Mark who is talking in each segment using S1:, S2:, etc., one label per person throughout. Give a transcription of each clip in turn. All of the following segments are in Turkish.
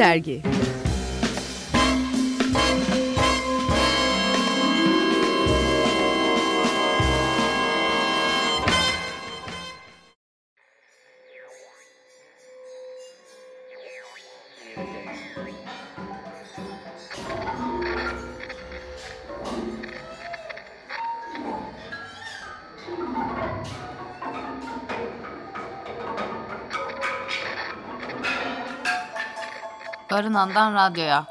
S1: Dergi
S2: Barınan'dan radyoya.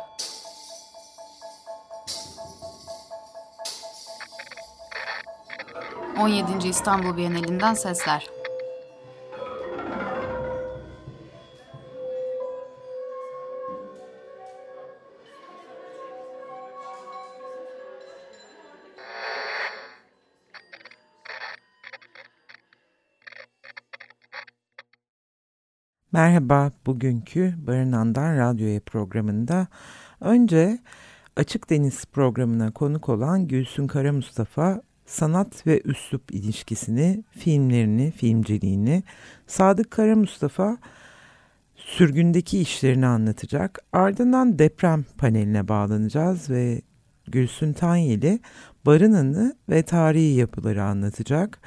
S2: On yedinci İstanbul Bienalinden sesler.
S3: Merhaba, bugünkü Barınan'dan Radyoya programında önce Açık Deniz programına konuk olan Gülsün Kara Mustafa sanat ve üslup ilişkisini, filmlerini, filmciliğini, Sadık Kara Mustafa sürgündeki işlerini anlatacak. Ardından deprem paneline bağlanacağız ve Gülsün Tanyeli Barınan'ı ve tarihi yapıları anlatacak.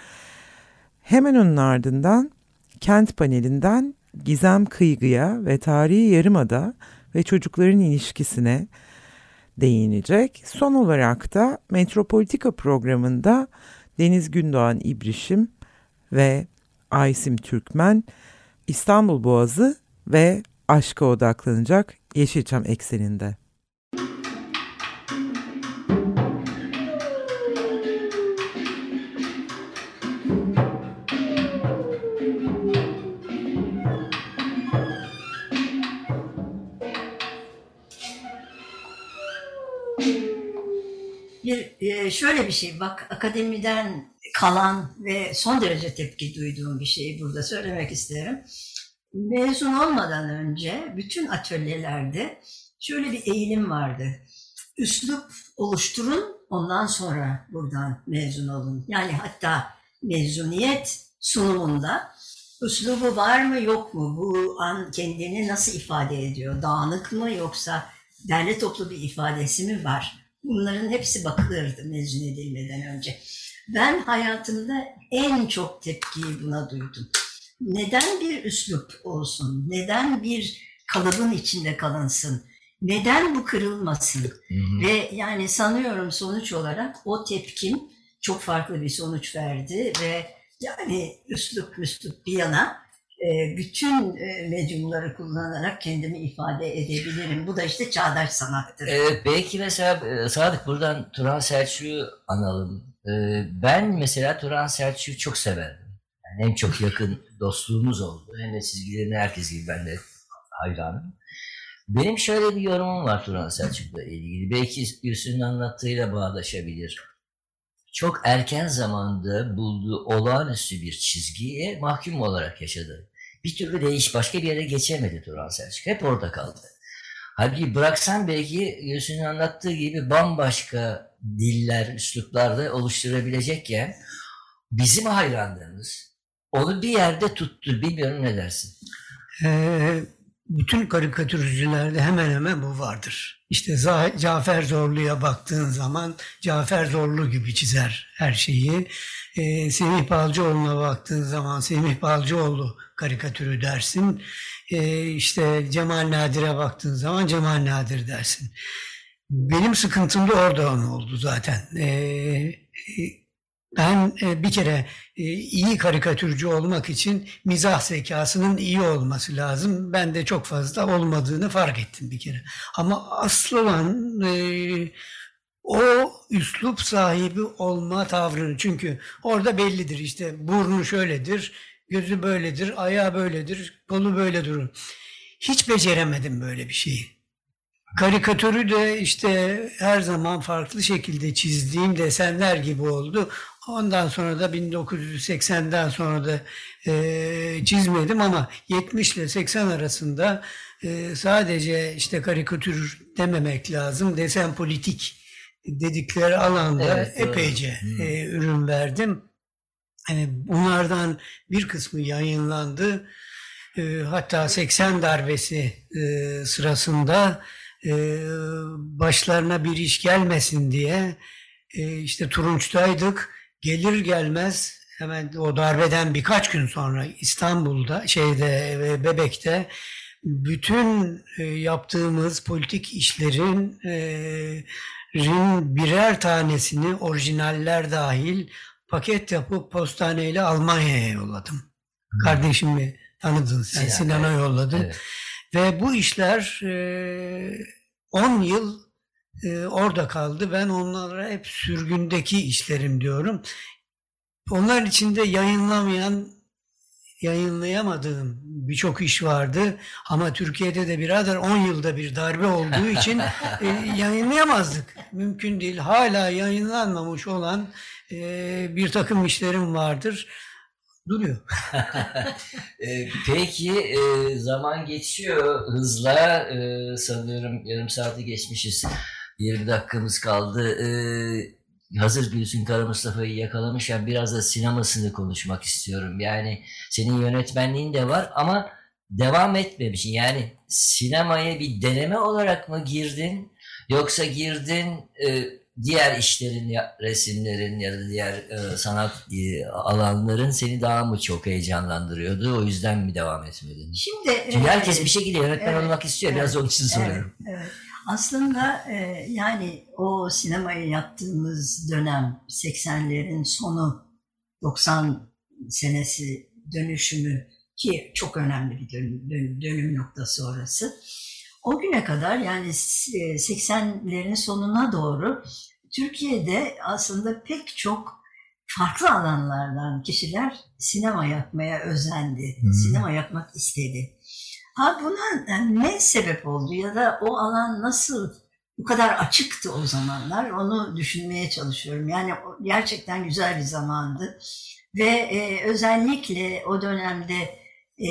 S3: Hemen onun ardından kent panelinden Gizem Kıygı'ya ve tarihi yarımada ve çocukların ilişkisine değinecek. Son olarak da Metropolitika programında Deniz Gündoğan İbrişim ve Aysim Türkmen İstanbul Boğazı ve aşka odaklanacak Yeşilçam ekseninde.
S4: E, şöyle bir şey bak akademiden kalan ve son derece tepki duyduğum bir şeyi burada söylemek isterim. Mezun olmadan önce bütün atölyelerde şöyle bir eğilim vardı. Üslup oluşturun ondan sonra buradan mezun olun. Yani hatta mezuniyet sunumunda üslubu var mı yok mu? Bu an kendini nasıl ifade ediyor? Dağınık mı yoksa derli toplu bir ifadesi mi var? Bunların hepsi bakılırdı mezun edilmeden önce. Ben hayatımda en çok tepkiyi buna duydum. Neden bir üslup olsun? Neden bir kalıbın içinde kalınsın? Neden bu kırılmasın? Hı hı. Ve yani sanıyorum sonuç olarak o tepkim çok farklı bir sonuç verdi ve yani üslup üslup bir yana bütün e, medyumları kullanarak kendimi ifade edebilirim. Bu da işte çağdaş sanattır.
S5: Evet, belki mesela e, Sadık buradan Turan Selçuk'u analım. Ben mesela Turan Selçuk'u çok severdim. Yani en çok yakın dostluğumuz oldu. Hem de çizgilerini herkes gibi ben de hayranım. Benim şöyle bir yorumum var Turan Selçuk'la ilgili. Belki Gülsün'ün anlattığıyla bağdaşabilir. Çok erken zamanda bulduğu olağanüstü bir çizgiye mahkum olarak yaşadı bir türlü değiş başka bir yere geçemedi Turan Selçuk. Hep orada kaldı. Halbuki bıraksan belki Gülsün'ün anlattığı gibi bambaşka diller, üsluplarda oluşturabilecekken bizim hayranlarımız onu bir yerde tuttu. Bilmiyorum ne dersin?
S6: Ee, bütün karikatürcülerde hemen hemen bu vardır. İşte Cafer Zorlu'ya baktığın zaman Cafer Zorlu gibi çizer her şeyi. Ee, Semih Balcıoğlu'na baktığın zaman Semih Balcıoğlu karikatürü dersin. Ee, işte Cemal Nadir'e baktığın zaman Cemal Nadir dersin. Benim sıkıntım da oradan oldu zaten. Ee, ben e, bir kere e, iyi karikatürcü olmak için mizah zekasının iyi olması lazım. Ben de çok fazla olmadığını fark ettim bir kere. Ama asıl olan e, o üslup sahibi olma tavrını çünkü orada bellidir işte burnu şöyledir, gözü böyledir, ayağı böyledir, kolu böyle durur. Hiç beceremedim böyle bir şeyi. Karikatürü de işte her zaman farklı şekilde çizdiğim desenler gibi oldu. Ondan sonra da 1980'den sonra da e, çizmedim ama 70 ile 80 arasında e, sadece işte karikatür dememek lazım. Desen politik dedikleri alanda evet, epeyce e, ürün verdim. Yani bunlardan bir kısmı yayınlandı. e, hatta 80 darbesi e, sırasında e, başlarına bir iş gelmesin diye e, işte Turunç'taydık. Gelir gelmez hemen o darbeden birkaç gün sonra İstanbul'da şeyde e, Bebek'te bütün e, yaptığımız politik işlerin e, birer tanesini orijinaller dahil paket yapıp postaneyle Almanya'ya yolladım. Kardeşimi tanıdın sen
S5: Sinan,
S6: Sinan'a
S5: evet.
S6: yolladım.
S5: Evet.
S6: Ve bu işler e, 10 yıl e, orada kaldı. Ben onlara hep sürgündeki işlerim diyorum. Onlar içinde yayınlamayan, yayınlayamadığım birçok iş vardı. Ama Türkiye'de de birader 10 yılda bir darbe olduğu için e, yayınlayamazdık. Mümkün değil. Hala yayınlanmamış olan e, bir takım işlerim vardır. Duruyor.
S5: Ee, Peki e, zaman geçiyor hızla Ee, sanıyorum yarım saati geçmişiz 20 dakikamız kaldı Ee, hazır Gülsün Kara Mustafa'yı yakalamışken biraz da sinemasını konuşmak istiyorum yani senin yönetmenliğin de var ama devam etmemişsin yani sinemaya bir deneme olarak mı girdin yoksa girdin e, diğer işlerin ya, resimlerin ya da diğer e, sanat e, alanların seni daha mı çok heyecanlandırıyordu? O yüzden mi devam etmedin?
S4: Şimdi
S5: Çünkü
S4: e,
S5: herkes bir şekilde yönetmen
S4: evet,
S5: olmak istiyor. Biraz
S4: evet,
S5: onun için soruyorum.
S4: Evet, evet. Aslında e, yani o sinemayı yaptığımız dönem 80'lerin sonu 90 senesi dönüşümü ki çok önemli bir dönüm, dönüm, dönüm noktası orası. O güne kadar yani e, 80'lerin sonuna doğru Türkiye'de aslında pek çok farklı alanlardan kişiler sinema yapmaya özendi.
S5: Hı.
S4: Sinema yapmak istedi. Ha buna ne sebep oldu ya da o alan nasıl bu kadar açıktı o zamanlar onu düşünmeye çalışıyorum. Yani gerçekten güzel bir zamandı ve e, özellikle o dönemde e,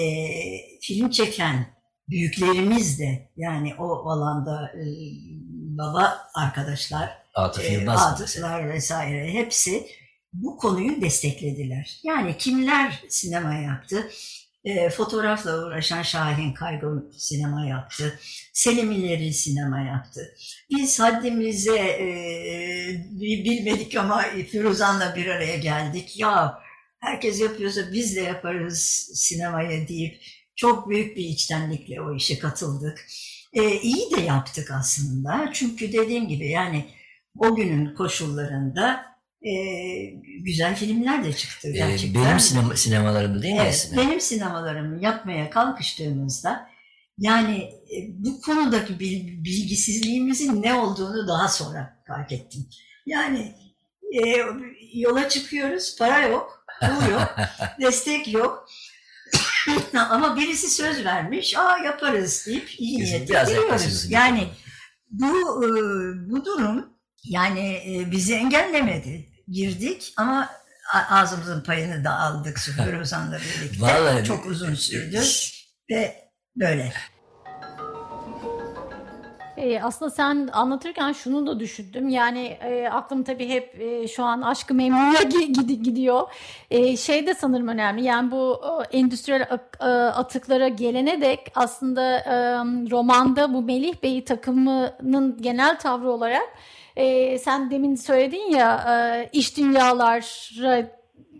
S4: film çeken büyüklerimiz de yani o alanda e, baba arkadaşlar,
S5: Atıf
S4: e, atıflar vesaire hepsi bu konuyu desteklediler. Yani kimler sinema yaptı? E, fotoğrafla uğraşan Şahin Kaygun sinema yaptı. Selim İleri sinema yaptı. Biz haddimize e, bilmedik ama Firuzan'la bir araya geldik. Ya herkes yapıyorsa biz de yaparız sinemaya deyip çok büyük bir içtenlikle o işe katıldık. E, iyi de yaptık aslında. Çünkü dediğim gibi yani o günün koşullarında e, güzel filmler de çıktı gerçekten.
S5: benim sinema, sinemalarımda değil mi
S4: Evet, benim sinemalarımı yapmaya kalkıştığımızda yani e, bu konudaki bil- bilgisizliğimizin ne olduğunu daha sonra fark ettim. Yani e, yola çıkıyoruz, para yok, pul yok, destek yok. Ama birisi söz vermiş, aa yaparız deyip iyi niyetle giriyoruz. Yani bu e, bu durum yani e, bizi engellemedi. Girdik ama ağzımızın payını da aldık Süper Ozan'la birlikte.
S5: Vallahi
S4: Çok uzun sürdü ve böyle.
S1: E, aslında sen anlatırken şunu da düşündüm. Yani e, aklım tabii hep e, şu an aşkı memnuya gi- gidiyor. E, şey de sanırım önemli. Yani bu e, endüstriyel e, atıklara gelene dek aslında e, romanda bu Melih Bey takımının genel tavrı olarak e, sen demin söyledin ya e, iş dünyalara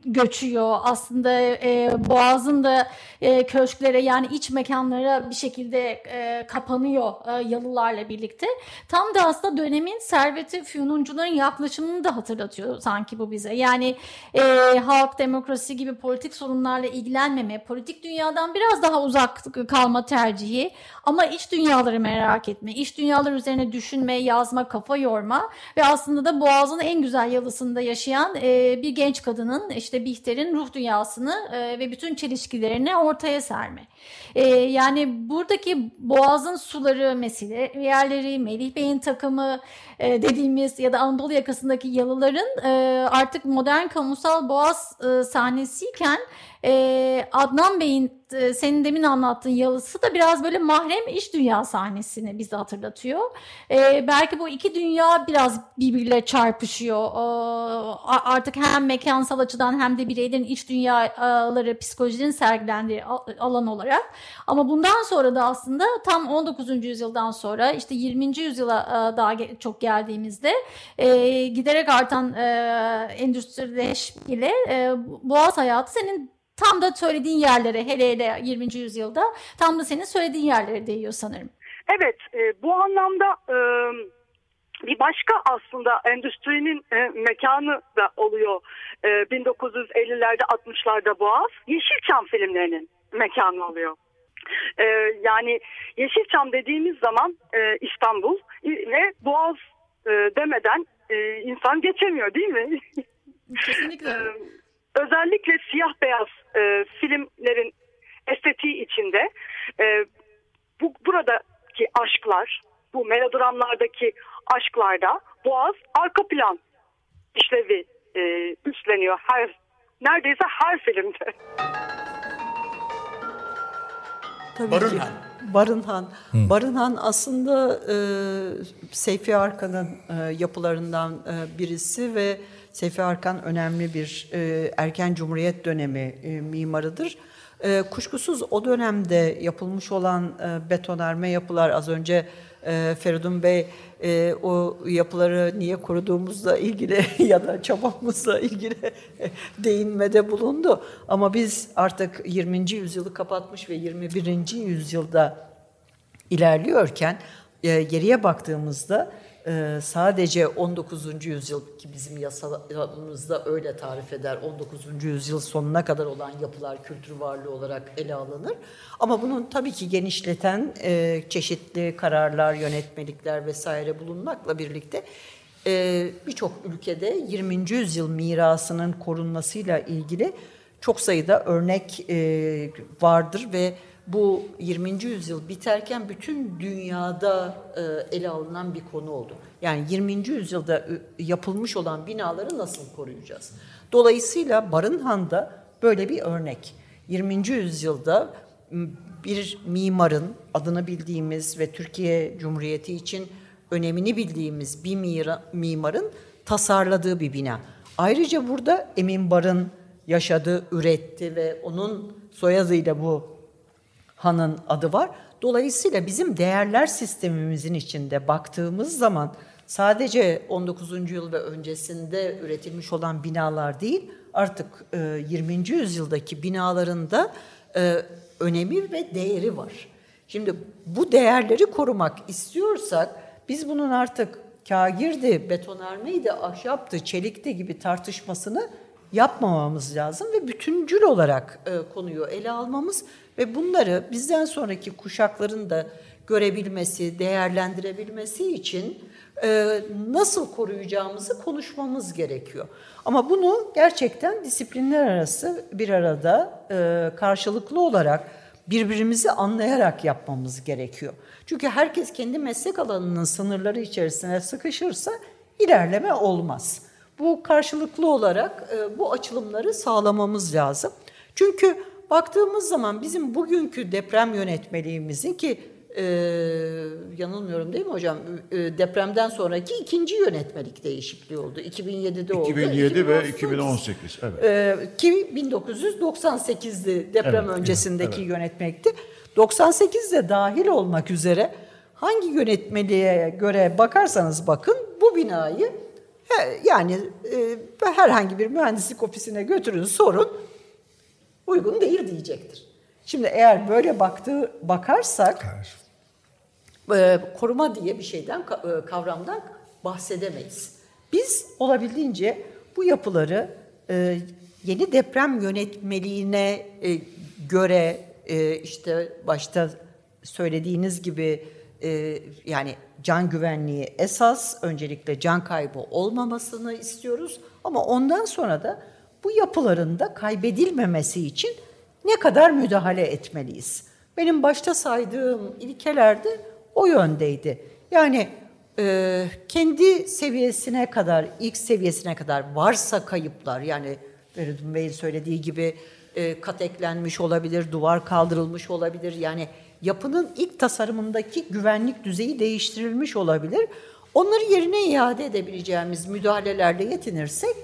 S1: göçüyor. Aslında e, Boğaz'ın da e, köşklere yani iç mekanlara bir şekilde e, kapanıyor e, yalılarla birlikte. Tam da aslında dönemin serveti füyununcuların yaklaşımını da hatırlatıyor sanki bu bize. Yani e, halk demokrasi gibi politik sorunlarla ilgilenmeme, politik dünyadan biraz daha uzak kalma tercihi ama iç dünyaları merak etme, iç dünyalar üzerine düşünme, yazma, kafa yorma ve aslında da Boğaz'ın en güzel yalısında yaşayan e, bir genç kadının işte Bihter'in ruh dünyasını e, ve bütün çelişkilerini ortaya serme. E, yani buradaki Boğaz'ın suları mesele yerleri, Melih Bey'in takımı e, dediğimiz ya da Anadolu yakasındaki yalıların e, artık modern kamusal Boğaz e, sahnesiyken e, Adnan Bey'in e, senin demin anlattığın yalısı da biraz böyle mahrem iş dünya sahnesini bize hatırlatıyor. E, belki bu iki dünya biraz birbiriyle çarpışıyor. E, artık hem mekansal açıdan hem de bireylerin iç dünyaları psikolojinin sergilendiği alan olarak. Ama bundan sonra da aslında tam 19. yüzyıldan sonra işte 20. yüzyıla e, daha çok geldiğimizde e, giderek artan e, endüstrileşmeyle e, boğaz hayatı senin tam da söylediğin yerlere hele hele 20. yüzyılda tam da senin söylediğin yerlere değiyor sanırım.
S7: Evet e, bu anlamda e, bir başka aslında endüstrinin e, mekanı da oluyor e, 1950'lerde 60'larda Boğaz Yeşilçam filmlerinin mekanı oluyor. E, yani Yeşilçam dediğimiz zaman e, İstanbul ve Boğaz e, demeden e, insan geçemiyor değil mi?
S1: Kesinlikle.
S7: özellikle siyah beyaz e, filmlerin estetiği içinde e, bu buradaki aşklar, bu melodramlardaki aşklarda Boğaz arka plan işlevi e, üstleniyor her neredeyse her filmde.
S8: Tabii Barınhan. Ki. Barınhan. Hı. Barınhan aslında e, Seyfi Arkan'ın e, yapılarından e, birisi ve Seyfi Arkan önemli bir e, erken cumhuriyet dönemi e, mimarıdır. E, kuşkusuz o dönemde yapılmış olan e, betonarme yapılar az önce e, Feridun Bey e, o yapıları niye koruduğumuzla ilgili ya da çabamızla ilgili değinmede bulundu. Ama biz artık 20. yüzyılı kapatmış ve 21. yüzyılda ilerliyorken e, geriye baktığımızda ee, sadece 19. yüzyıl ki bizim yasalarımızda öyle tarif eder 19. yüzyıl sonuna kadar olan yapılar kültür varlığı olarak ele alınır. Ama bunun tabii ki genişleten e, çeşitli kararlar, yönetmelikler vesaire bulunmakla birlikte e, birçok ülkede 20. yüzyıl mirasının korunmasıyla ilgili çok sayıda örnek e, vardır ve bu 20. yüzyıl biterken bütün dünyada e, ele alınan bir konu oldu. Yani 20. yüzyılda yapılmış olan binaları nasıl koruyacağız? Dolayısıyla Barınhan'da böyle bir örnek. 20. yüzyılda bir mimarın adını bildiğimiz ve Türkiye Cumhuriyeti için önemini bildiğimiz bir mimarın tasarladığı bir bina. Ayrıca burada Emin Bar'ın yaşadığı, üretti ve onun soyadıyla bu hanın adı var. Dolayısıyla bizim değerler sistemimizin içinde baktığımız zaman sadece 19. yıl ve öncesinde üretilmiş olan binalar değil, artık 20. E, yüzyıldaki binalarında e, önemi ve değeri var. Şimdi bu değerleri korumak istiyorsak biz bunun artık kagirdi, betonarmeydi, ahşaptı, çelikti gibi tartışmasını yapmamamız lazım ve bütüncül olarak e, konuyu ele almamız ve bunları bizden sonraki kuşakların da görebilmesi, değerlendirebilmesi için e, nasıl koruyacağımızı konuşmamız gerekiyor. Ama bunu gerçekten disiplinler arası bir arada e, karşılıklı olarak birbirimizi anlayarak yapmamız gerekiyor. Çünkü herkes kendi meslek alanının sınırları içerisine sıkışırsa ilerleme olmaz. Bu karşılıklı olarak e, bu açılımları sağlamamız lazım. Çünkü baktığımız zaman bizim bugünkü deprem yönetmeliğimizin ki e, yanılmıyorum değil mi hocam? E, depremden sonraki ikinci yönetmelik değişikliği oldu. 2007'de oldu.
S9: 2007 ve 2018. Evet.
S8: E, ki 1998'di deprem evet, öncesindeki evet. yönetmelikti. 98'de dahil olmak üzere hangi yönetmeliğe göre bakarsanız bakın bu binayı yani e, herhangi bir mühendislik ofisine götürün sorun uygun değil diyecektir. Şimdi eğer böyle baktığı bakarsak e, koruma diye bir şeyden e, kavramdan bahsedemeyiz. Biz olabildiğince bu yapıları e, yeni deprem yönetmeliğine e, göre e, işte başta söylediğiniz gibi e, yani can güvenliği esas öncelikle can kaybı olmamasını istiyoruz ama ondan sonra da bu yapıların da kaybedilmemesi için ne kadar müdahale etmeliyiz? Benim başta saydığım ilkelerde o yöndeydi. Yani e, kendi seviyesine kadar, ilk seviyesine kadar varsa kayıplar yani Feridun Bey'in söylediği gibi e, kat eklenmiş olabilir, duvar kaldırılmış olabilir. Yani yapının ilk tasarımındaki güvenlik düzeyi değiştirilmiş olabilir. Onları yerine iade edebileceğimiz müdahalelerle yetinirsek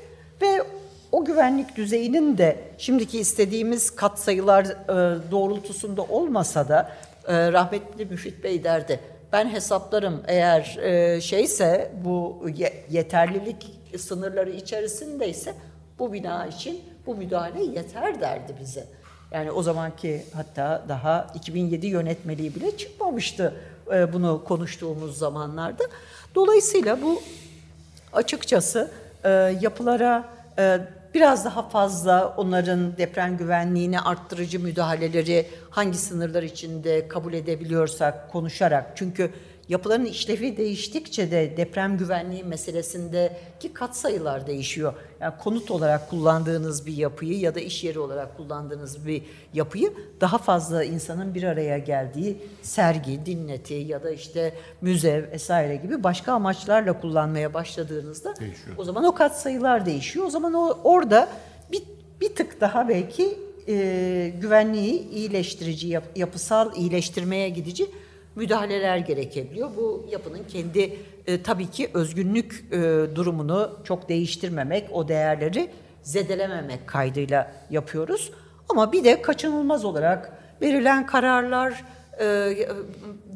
S8: ve o güvenlik düzeyinin de şimdiki istediğimiz katsayılar e, doğrultusunda olmasa da e, rahmetli Müfit Bey derdi. Ben hesaplarım eğer e, şeyse bu yeterlilik sınırları içerisindeyse bu bina için bu müdahale yeter derdi bize. Yani o zamanki hatta daha 2007 yönetmeliği bile çıkmamıştı e, bunu konuştuğumuz zamanlarda. Dolayısıyla bu açıkçası e, yapılara e, biraz daha fazla onların deprem güvenliğini arttırıcı müdahaleleri hangi sınırlar içinde kabul edebiliyorsak konuşarak çünkü yapıların işlevi değiştikçe de deprem güvenliği meselesindeki katsayılar değişiyor. Yani konut olarak kullandığınız bir yapıyı ya da iş yeri olarak kullandığınız bir yapıyı daha fazla insanın bir araya geldiği sergi, dinleti ya da işte müze vesaire gibi başka amaçlarla kullanmaya başladığınızda değişiyor. o zaman o katsayılar değişiyor. O zaman o orada bir, bir tık daha belki e, güvenliği iyileştirici, yap, yapısal iyileştirmeye gidici müdahaleler gerekebiliyor. Bu yapının kendi e, tabii ki özgünlük e, durumunu çok değiştirmemek, o değerleri zedelememek kaydıyla yapıyoruz. Ama bir de kaçınılmaz olarak verilen kararlar e,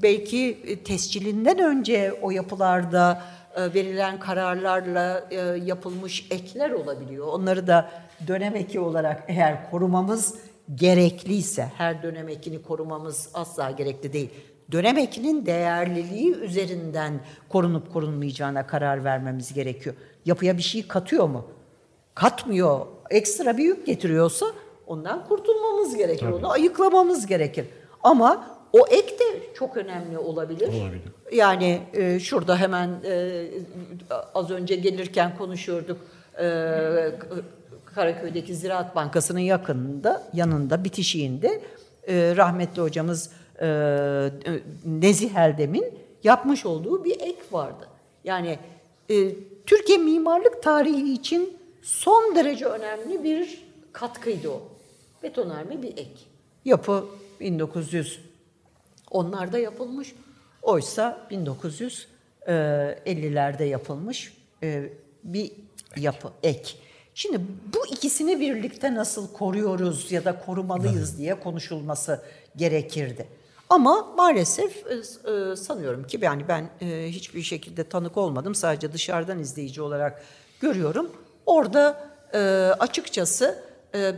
S8: belki tescilinden önce o yapılarda e, verilen kararlarla e, yapılmış ekler olabiliyor. Onları da dönem eki olarak eğer korumamız gerekliyse, her dönem ekini korumamız asla gerekli değil dönem ekinin değerliliği üzerinden korunup korunmayacağına karar vermemiz gerekiyor. Yapıya bir şey katıyor mu? Katmıyor. Ekstra bir yük getiriyorsa ondan kurtulmamız gerekir. Tabii. Onu ayıklamamız gerekir. Ama o ek de çok önemli olabilir. Olabilir. Yani e, şurada hemen e, az önce gelirken konuşuyorduk. E, Karaköy'deki Ziraat Bankası'nın yakınında, yanında, bitişiğinde e, rahmetli hocamız e, Nezih Eldem'in yapmış olduğu bir ek vardı. Yani e, Türkiye mimarlık tarihi için son derece önemli bir katkıydı o. Betonarme bir ek. Yapı 1900 onlarda yapılmış. Oysa 1950'lerde e, yapılmış e, bir yapı, ek. Şimdi bu ikisini birlikte nasıl koruyoruz ya da korumalıyız diye konuşulması gerekirdi. Ama maalesef e, e, sanıyorum ki yani ben e, hiçbir şekilde tanık olmadım. Sadece dışarıdan izleyici olarak görüyorum. Orada açıkçası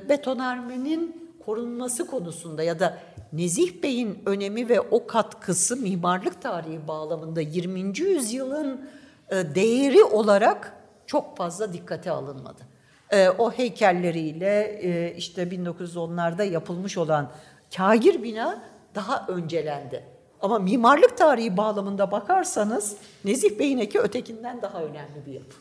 S8: betonarmenin korunması konusunda ya da Nezih Bey'in önemi ve o katkısı mimarlık tarihi bağlamında 20. yüzyılın değeri olarak çok fazla dikkate alınmadı. O heykelleriyle işte 1910'larda yapılmış olan kagir bina daha öncelendi. Ama mimarlık tarihi bağlamında bakarsanız Nezih Bey'in eki ötekinden daha önemli bir yapı.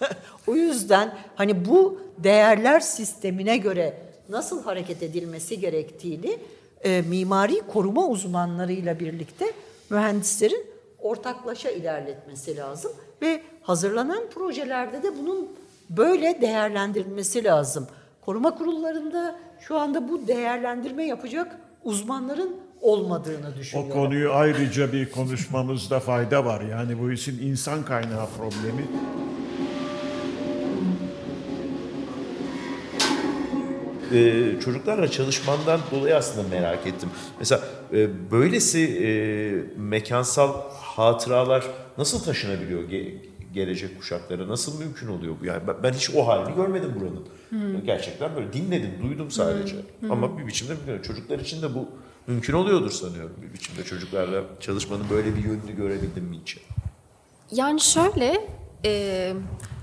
S8: o yüzden hani bu değerler sistemine göre nasıl hareket edilmesi gerektiğini e, mimari koruma uzmanlarıyla birlikte mühendislerin ortaklaşa ilerletmesi lazım ve hazırlanan projelerde de bunun böyle değerlendirilmesi lazım. Koruma kurullarında şu anda bu değerlendirme yapacak uzmanların olmadığını düşünüyorum.
S9: O konuyu ayrıca bir konuşmamızda fayda var. Yani bu işin insan kaynağı problemi.
S10: Ee, çocuklarla çalışmandan dolayı aslında merak ettim. Mesela e, böylesi e, mekansal hatıralar nasıl taşınabiliyor ge- gelecek kuşaklara? Nasıl mümkün oluyor bu? Yani ben hiç o halini görmedim buranın. Hmm. Gerçekten böyle dinledim, duydum sadece. Hmm. Ama bir biçimde bilmiyorum. Çocuklar için de bu mümkün oluyordur sanıyorum bir biçimde. Çocuklarla çalışmanın böyle bir yönünü görebildim mi hiç?
S11: Yani şöyle, e,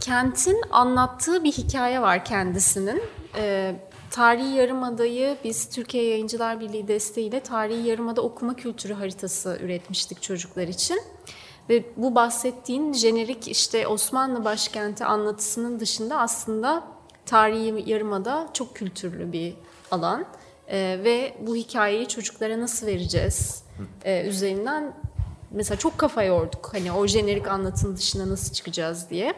S11: kentin anlattığı bir hikaye var kendisinin. E, Tarihi Yarımada'yı biz Türkiye Yayıncılar Birliği desteğiyle Tarihi Yarımada okuma kültürü haritası üretmiştik çocuklar için. Ve bu bahsettiğin jenerik işte Osmanlı başkenti anlatısının dışında aslında tarihi yarımada çok kültürlü bir alan. Ee, ve bu hikayeyi çocuklara nasıl vereceğiz ee, üzerinden mesela çok kafa yorduk. Hani o jenerik anlatının dışına nasıl çıkacağız diye.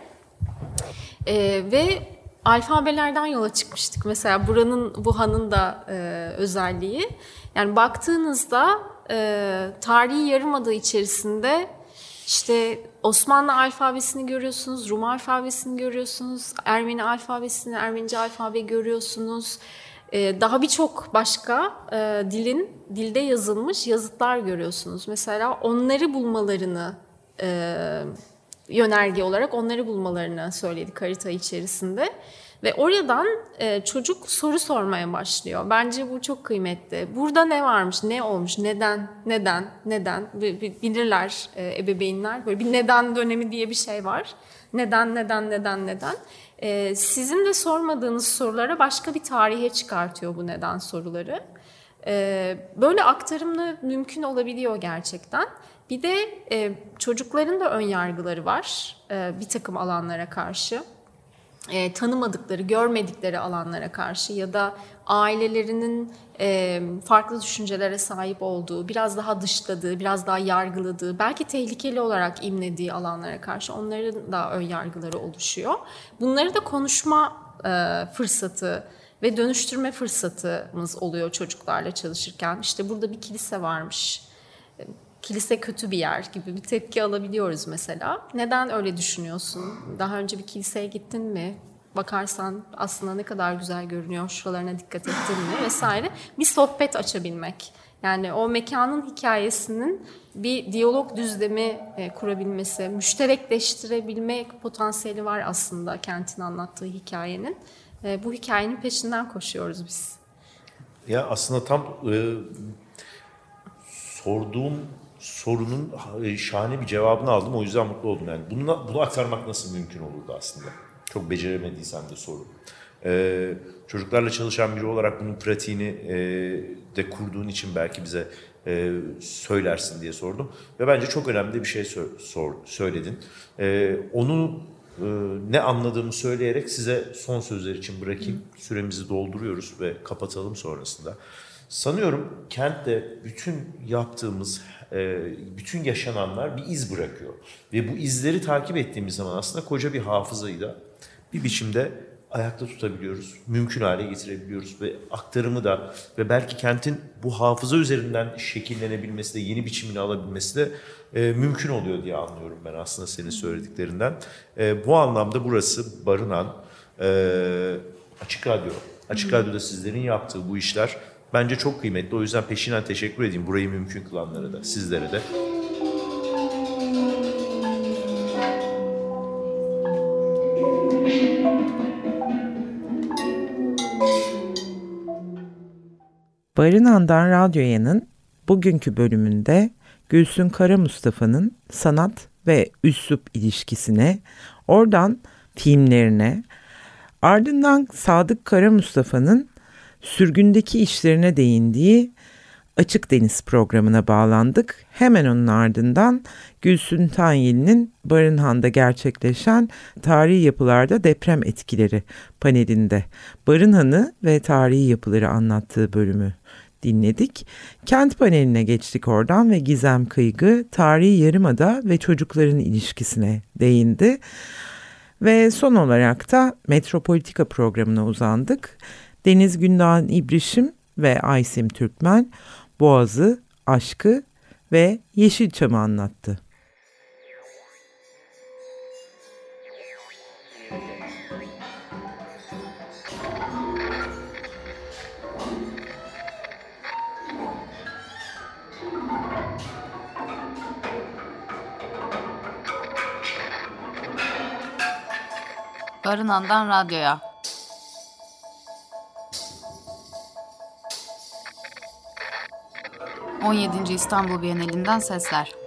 S11: Ee, ve alfabelerden yola çıkmıştık. Mesela buranın, Wuhan'ın da e, özelliği. Yani baktığınızda e, tarihi yarımada içerisinde işte Osmanlı alfabesini görüyorsunuz, Rum alfabesini görüyorsunuz, Ermeni alfabesini, Ermenice alfabe görüyorsunuz. Ee, daha birçok başka e, dilin dilde yazılmış yazıtlar görüyorsunuz. Mesela onları bulmalarını e, yönerge olarak onları bulmalarını söyledik harita içerisinde. Ve oradan e, çocuk soru sormaya başlıyor. Bence bu çok kıymetli. Burada ne varmış, ne olmuş, neden, neden, neden bilirler e, ebeveynler. Böyle bir neden dönemi diye bir şey var. Neden, neden, neden, neden. E, sizin de sormadığınız sorulara başka bir tarihe çıkartıyor bu neden soruları. E, böyle aktarımlı mümkün olabiliyor gerçekten. Bir de e, çocukların da ön yargıları var e, bir takım alanlara karşı e, tanımadıkları, görmedikleri alanlara karşı ya da ailelerinin e, farklı düşüncelere sahip olduğu, biraz daha dışladığı, biraz daha yargıladığı, belki tehlikeli olarak imlediği alanlara karşı onların da ön yargıları oluşuyor. Bunları da konuşma e, fırsatı ve dönüştürme fırsatımız oluyor çocuklarla çalışırken. İşte burada bir kilise varmış kilise kötü bir yer gibi bir tepki alabiliyoruz mesela. Neden öyle düşünüyorsun? Daha önce bir kiliseye gittin mi? Bakarsan aslında ne kadar güzel görünüyor, şuralarına dikkat ettin mi vesaire. Bir sohbet açabilmek. Yani o mekanın hikayesinin bir diyalog düzlemi e, kurabilmesi, müşterekleştirebilme potansiyeli var aslında kentin anlattığı hikayenin. E, bu hikayenin peşinden koşuyoruz biz.
S10: Ya aslında tam e, sorduğum sorunun e, şahane bir cevabını aldım. O yüzden mutlu oldum. Yani bunu, bunu aktarmak nasıl mümkün olurdu aslında? Çok beceremediysem de soru. Ee, çocuklarla çalışan biri olarak bunun pratiğini e, de kurduğun için belki bize e, söylersin diye sordum. Ve bence çok önemli bir şey sor, sor, söyledin. E, onu e, ne anladığımı söyleyerek size son sözler için bırakayım. Süremizi dolduruyoruz ve kapatalım sonrasında. Sanıyorum kentte bütün yaptığımız, bütün yaşananlar bir iz bırakıyor. Ve bu izleri takip ettiğimiz zaman aslında koca bir hafızayı da bir biçimde ayakta tutabiliyoruz, mümkün hale getirebiliyoruz ve aktarımı da ve belki kentin bu hafıza üzerinden şekillenebilmesi de, yeni biçimini alabilmesi de e, mümkün oluyor diye anlıyorum ben aslında senin söylediklerinden. E, bu anlamda burası barınan e, Açık Radyo. Açık Radyo'da sizlerin yaptığı bu işler bence çok kıymetli. O yüzden peşinden teşekkür edeyim burayı mümkün kılanlara da, sizlere de.
S3: Barınan'dan Radyoya'nın bugünkü bölümünde Gülsün Kara Mustafa'nın sanat ve üslup ilişkisine, oradan filmlerine, ardından Sadık Kara Mustafa'nın sürgündeki işlerine değindiği Açık Deniz programına bağlandık. Hemen onun ardından Gülsün Tanyeli'nin Barınhan'da gerçekleşen tarihi yapılarda deprem etkileri panelinde Barınhan'ı ve tarihi yapıları anlattığı bölümü dinledik. Kent paneline geçtik oradan ve Gizem Kıygı tarihi yarımada ve çocukların ilişkisine değindi. Ve son olarak da Metropolitika programına uzandık. Deniz Gündoğan İbrişim ve Aysim Türkmen Boğaz'ı, aşkı ve Yeşilçam'ı anlattı.
S2: Barınan'dan radyoya. 17. İstanbul Bienalinden sesler.